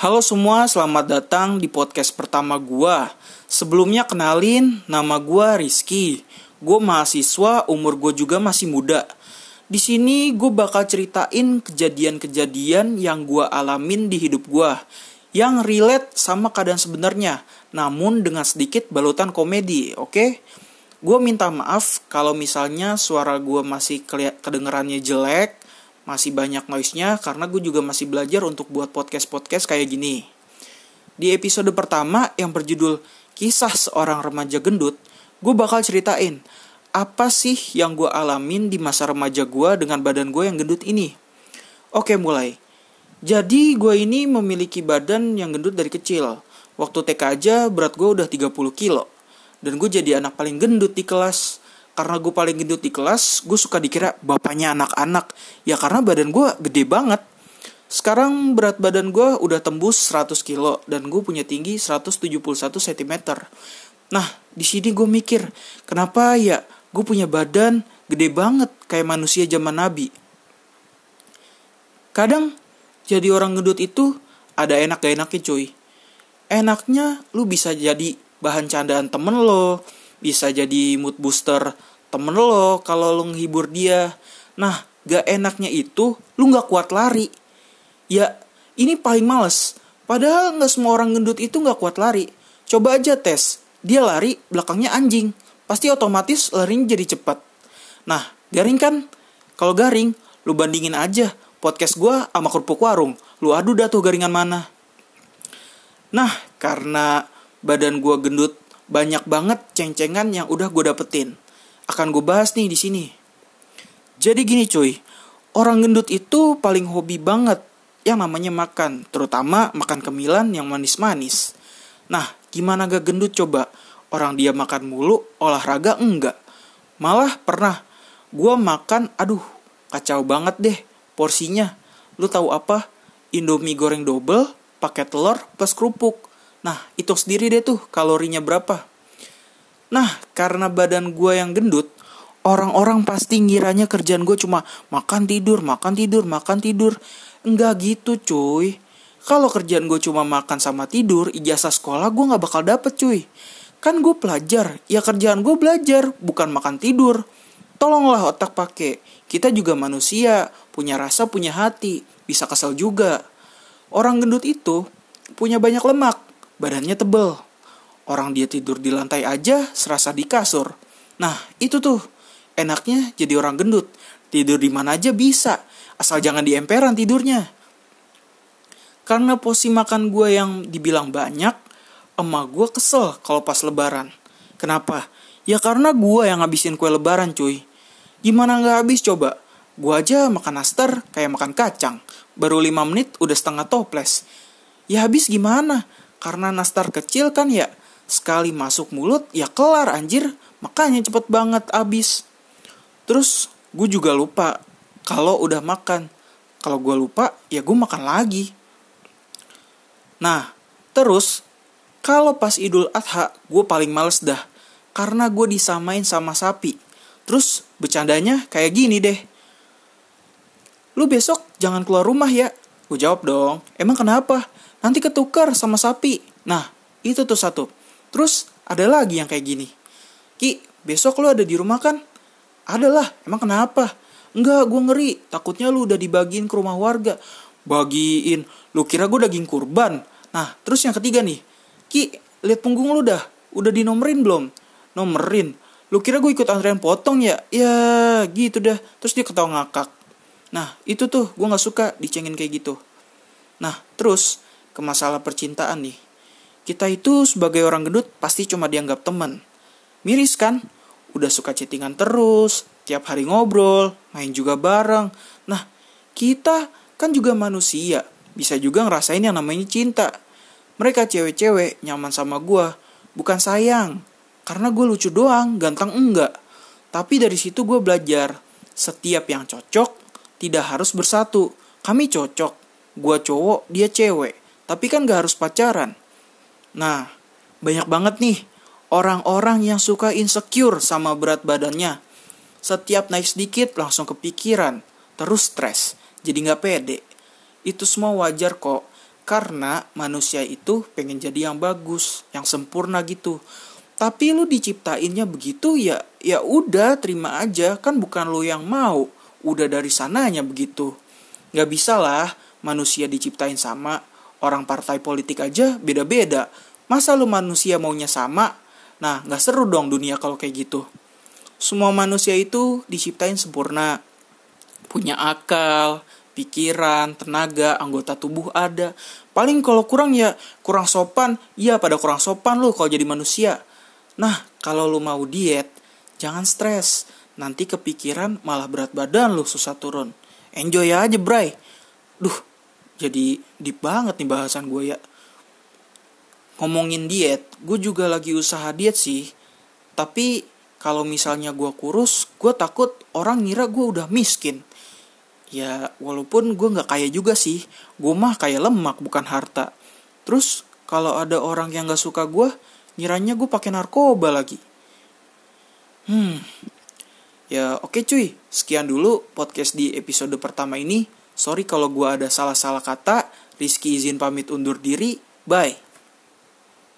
Halo semua, selamat datang di podcast pertama gua. Sebelumnya kenalin, nama gua Rizky. Gue mahasiswa, umur gue juga masih muda. Di sini gue bakal ceritain kejadian-kejadian yang gue alamin di hidup gue, yang relate sama keadaan sebenarnya, namun dengan sedikit balutan komedi, oke? Okay? Gue minta maaf kalau misalnya suara gue masih kedengerannya jelek, masih banyak noise-nya karena gue juga masih belajar untuk buat podcast-podcast kayak gini. Di episode pertama yang berjudul Kisah Seorang Remaja Gendut, gue bakal ceritain apa sih yang gue alamin di masa remaja gue dengan badan gue yang gendut ini. Oke mulai. Jadi gue ini memiliki badan yang gendut dari kecil. Waktu TK aja berat gue udah 30 kilo. Dan gue jadi anak paling gendut di kelas karena gue paling gendut di kelas, gue suka dikira bapaknya anak-anak. Ya karena badan gue gede banget. Sekarang berat badan gue udah tembus 100 kilo dan gue punya tinggi 171 cm. Nah, di sini gue mikir, kenapa ya gue punya badan gede banget kayak manusia zaman Nabi. Kadang jadi orang gendut itu ada enak gak enaknya cuy. Enaknya lu bisa jadi bahan candaan temen lo, bisa jadi mood booster temen lo kalau lo menghibur dia. Nah, gak enaknya itu lu gak kuat lari. Ya, ini paling males. Padahal gak semua orang gendut itu gak kuat lari. Coba aja tes. Dia lari, belakangnya anjing. Pasti otomatis larinya jadi cepat. Nah, garing kan? Kalau garing, lu bandingin aja podcast gue sama kerupuk warung. Lu adu dah tuh garingan mana. Nah, karena badan gue gendut, banyak banget ceng-cengan yang udah gue dapetin akan gue bahas nih di sini. Jadi gini cuy, orang gendut itu paling hobi banget yang namanya makan, terutama makan kemilan yang manis-manis. Nah, gimana gak gendut coba? Orang dia makan mulu, olahraga enggak. Malah pernah gue makan, aduh, kacau banget deh porsinya. Lu tahu apa? Indomie goreng double, pakai telur plus kerupuk. Nah, itu sendiri deh tuh kalorinya berapa. Nah, karena badan gue yang gendut, orang-orang pasti ngiranya kerjaan gue cuma makan tidur, makan tidur, makan tidur. Enggak gitu cuy. Kalau kerjaan gue cuma makan sama tidur, ijazah sekolah gue gak bakal dapet cuy. Kan gue pelajar, ya kerjaan gue belajar, bukan makan tidur. Tolonglah otak pakai. Kita juga manusia, punya rasa, punya hati, bisa kesel juga. Orang gendut itu punya banyak lemak, badannya tebel, Orang dia tidur di lantai aja serasa di kasur. Nah, itu tuh enaknya jadi orang gendut. Tidur di mana aja bisa, asal jangan di emperan tidurnya. Karena porsi makan gue yang dibilang banyak, emak gue kesel kalau pas lebaran. Kenapa? Ya karena gue yang ngabisin kue lebaran cuy. Gimana nggak habis coba? Gue aja makan nastar kayak makan kacang. Baru 5 menit udah setengah toples. Ya habis gimana? Karena nastar kecil kan ya sekali masuk mulut ya kelar anjir. Makanya cepet banget abis. Terus gue juga lupa kalau udah makan. Kalau gue lupa ya gue makan lagi. Nah terus kalau pas idul adha gue paling males dah. Karena gue disamain sama sapi. Terus bercandanya kayak gini deh. Lu besok jangan keluar rumah ya gue jawab dong emang kenapa nanti ketukar sama sapi nah itu tuh satu Terus ada lagi yang kayak gini. Ki, besok lu ada di rumah kan? Adalah, emang kenapa? Enggak, gue ngeri. Takutnya lu udah dibagiin ke rumah warga. Bagiin, lu kira gue daging kurban. Nah, terus yang ketiga nih. Ki, lihat punggung lu dah. Udah dinomerin belum? Nomerin. Lu kira gue ikut antrean potong ya? Ya, gitu dah. Terus dia ketawa ngakak. Nah, itu tuh gue gak suka dicengin kayak gitu. Nah, terus ke masalah percintaan nih. Kita itu sebagai orang gendut pasti cuma dianggap teman. Miris kan? Udah suka chattingan terus, tiap hari ngobrol, main juga bareng. Nah, kita kan juga manusia, bisa juga ngerasain yang namanya cinta. Mereka cewek-cewek nyaman sama gue, bukan sayang. Karena gue lucu doang, ganteng enggak. Tapi dari situ gue belajar, setiap yang cocok tidak harus bersatu. Kami cocok, gue cowok, dia cewek. Tapi kan gak harus pacaran. Nah, banyak banget nih orang-orang yang suka insecure sama berat badannya. Setiap naik sedikit langsung kepikiran, terus stres, jadi nggak pede. Itu semua wajar kok, Karena manusia itu pengen jadi yang bagus, yang sempurna gitu. Tapi lu diciptainnya begitu ya ya udah terima aja kan bukan lu yang mau. Udah dari sananya begitu. Gak bisa lah manusia diciptain sama. Orang partai politik aja beda-beda. Masa lu manusia maunya sama? Nah, gak seru dong dunia kalau kayak gitu. Semua manusia itu diciptain sempurna. Punya akal, pikiran, tenaga, anggota tubuh ada. Paling kalau kurang ya kurang sopan, ya pada kurang sopan lu kalau jadi manusia. Nah, kalau lu mau diet, jangan stres. Nanti kepikiran malah berat badan lu susah turun. Enjoy aja, bray. Duh, jadi deep banget nih bahasan gue ya. Ngomongin diet, gue juga lagi usaha diet sih. Tapi kalau misalnya gue kurus, gue takut orang ngira gue udah miskin ya walaupun gue nggak kaya juga sih gue mah kaya lemak bukan harta terus kalau ada orang yang nggak suka gue ngiranya gue pakai narkoba lagi hmm ya oke cuy. Sekian dulu podcast di episode pertama ini. Sorry kalau gue ada salah-salah kata. Rizky izin pamit undur diri. Bye